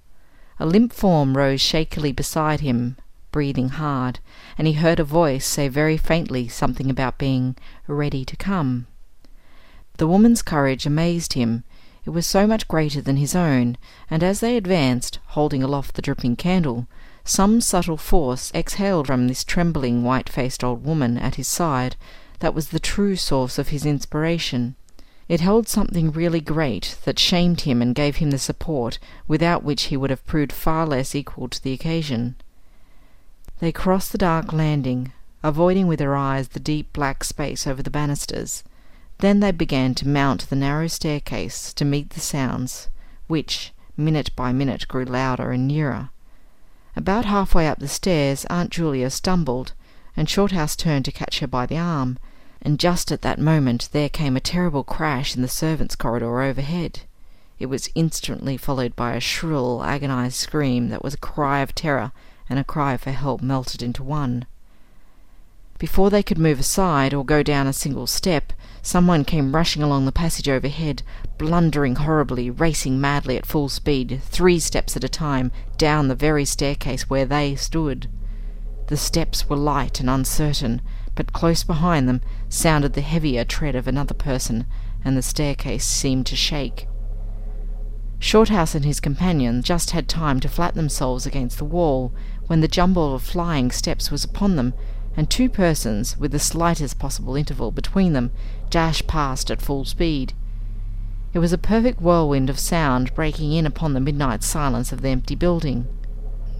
A limp form rose shakily beside him, breathing hard, and he heard a voice say very faintly something about being ready to come. The woman's courage amazed him. It was so much greater than his own, and as they advanced, holding aloft the dripping candle, some subtle force exhaled from this trembling, white faced old woman at his side that was the true source of his inspiration. It held something really great that shamed him and gave him the support without which he would have proved far less equal to the occasion. They crossed the dark landing, avoiding with their eyes the deep black space over the banisters. Then they began to mount the narrow staircase to meet the sounds, which, minute by minute, grew louder and nearer. About halfway up the stairs Aunt Julia stumbled, and Shorthouse turned to catch her by the arm, and just at that moment there came a terrible crash in the servants' corridor overhead. It was instantly followed by a shrill, agonized scream that was a cry of terror and a cry for help melted into one. Before they could move aside or go down a single step, someone came rushing along the passage overhead, blundering horribly, racing madly at full speed, three steps at a time, down the very staircase where they stood. The steps were light and uncertain, but close behind them sounded the heavier tread of another person, and the staircase seemed to shake. Shorthouse and his companion just had time to flatten themselves against the wall when the jumble of flying steps was upon them, and two persons, with the slightest possible interval between them, dashed past at full speed. It was a perfect whirlwind of sound breaking in upon the midnight silence of the empty building.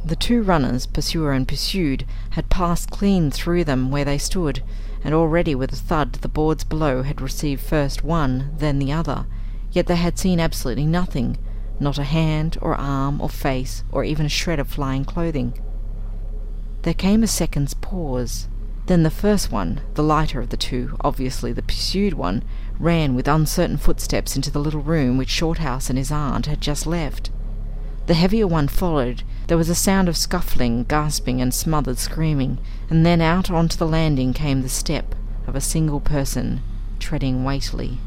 The two runners, pursuer and pursued, had passed clean through them where they stood, and already with a thud the boards below had received first one, then the other, yet they had seen absolutely nothing, not a hand or arm or face or even a shred of flying clothing. There came a second's pause. Then the first one, the lighter of the two, obviously the pursued one, ran with uncertain footsteps into the little room which Shorthouse and his aunt had just left. The heavier one followed. There was a sound of scuffling, gasping, and smothered screaming, and then out onto the landing came the step of a single person, treading weightily.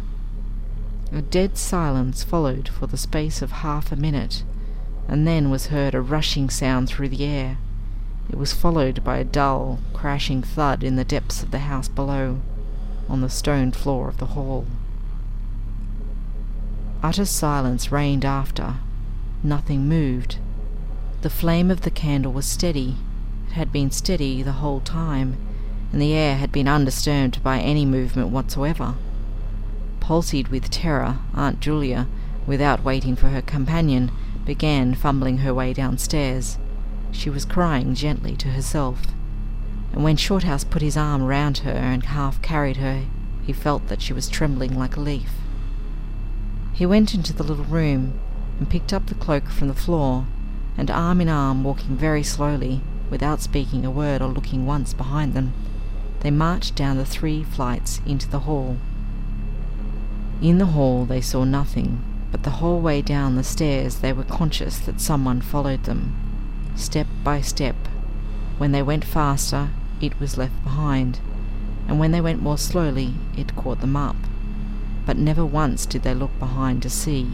A dead silence followed for the space of half a minute, and then was heard a rushing sound through the air. It was followed by a dull, crashing thud in the depths of the house below, on the stone floor of the hall. Utter silence reigned after. Nothing moved. The flame of the candle was steady. It had been steady the whole time, and the air had been undisturbed by any movement whatsoever. Palsied with terror, Aunt Julia, without waiting for her companion, began fumbling her way downstairs. She was crying gently to herself, and when Shorthouse put his arm round her and half carried her, he felt that she was trembling like a leaf. He went into the little room and picked up the cloak from the floor, and arm in arm, walking very slowly, without speaking a word or looking once behind them, they marched down the three flights into the hall. In the hall they saw nothing, but the whole way down the stairs they were conscious that someone followed them, step by step. When they went faster, it was left behind, and when they went more slowly, it caught them up. But never once did they look behind to see,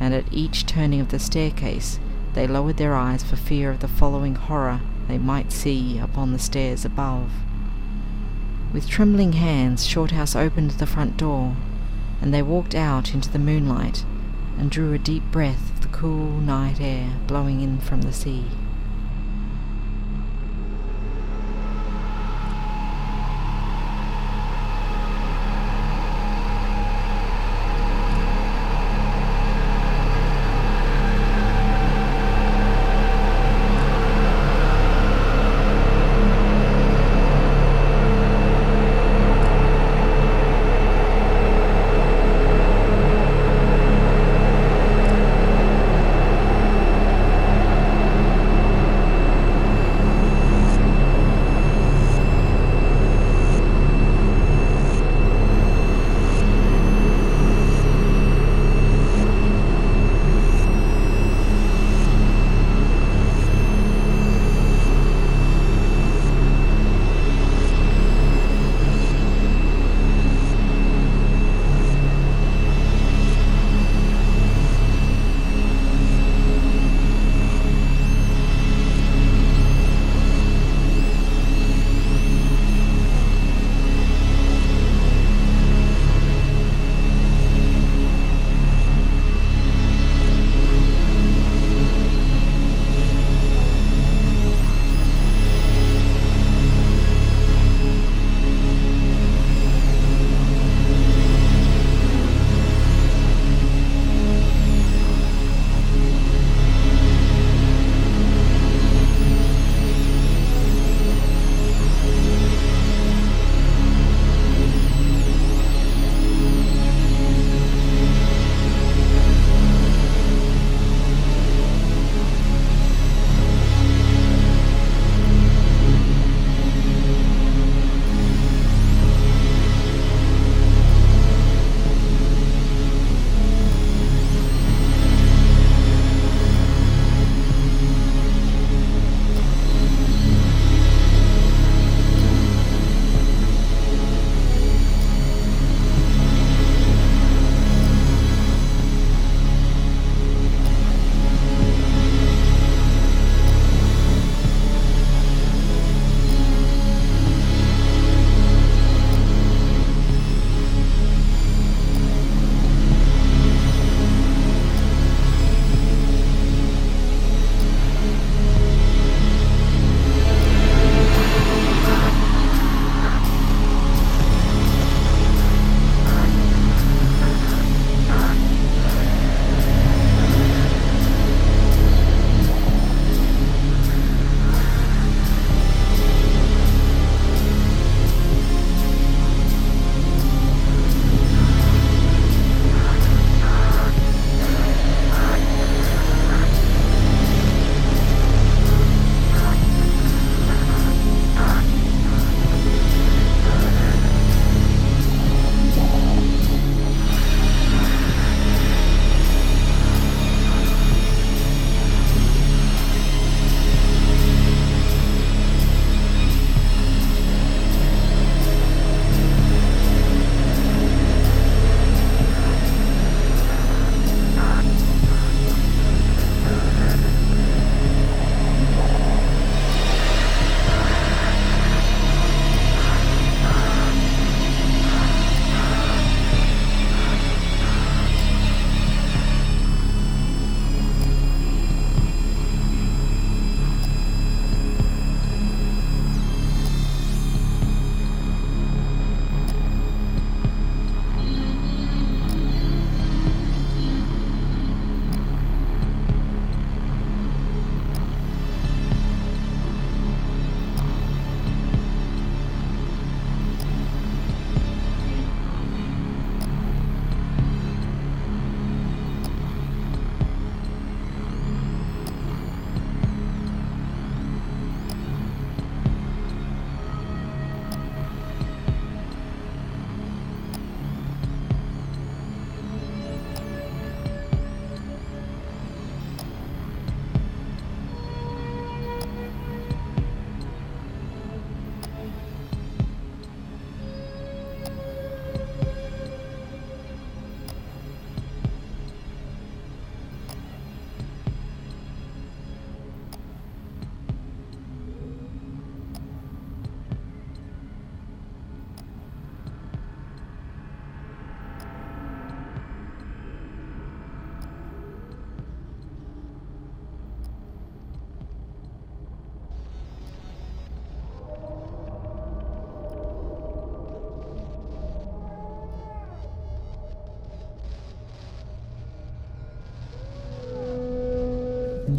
and at each turning of the staircase they lowered their eyes for fear of the following horror they might see upon the stairs above. With trembling hands, Shorthouse opened the front door and they walked out into the moonlight and drew a deep breath cool night air blowing in from the sea.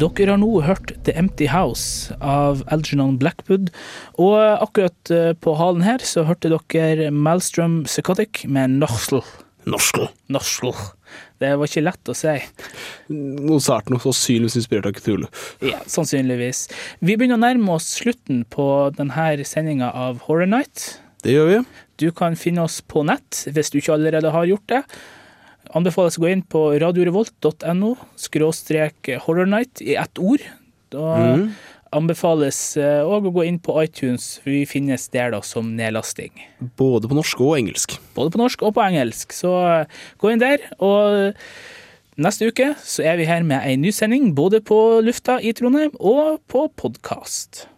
Dere har nå hørt The Empty House av Algernon Blackwood. Og akkurat eh, på halen her så hørte dere Malstrom Psychotic med Norsel. Norsk. Norsel. Det var ikke lett å si. Noe sært noe sannsynligvis inspirert av Cthulhu. Ja, sannsynligvis. Vi begynner å nærme oss slutten på denne sendinga av Horror Night. Det gjør vi. Du kan finne oss på nett hvis du ikke allerede har gjort det. Anbefales å gå inn på radiorevolt.no skråstrek horrornight i ett ord. Da mm. anbefales òg å gå inn på iTunes, for vi finnes der da som nedlasting. Både på norsk og engelsk. Både på norsk og på engelsk. Så eh, gå inn der. Og neste uke så er vi her med ei ny sending, både på lufta i Trondheim og på podkast.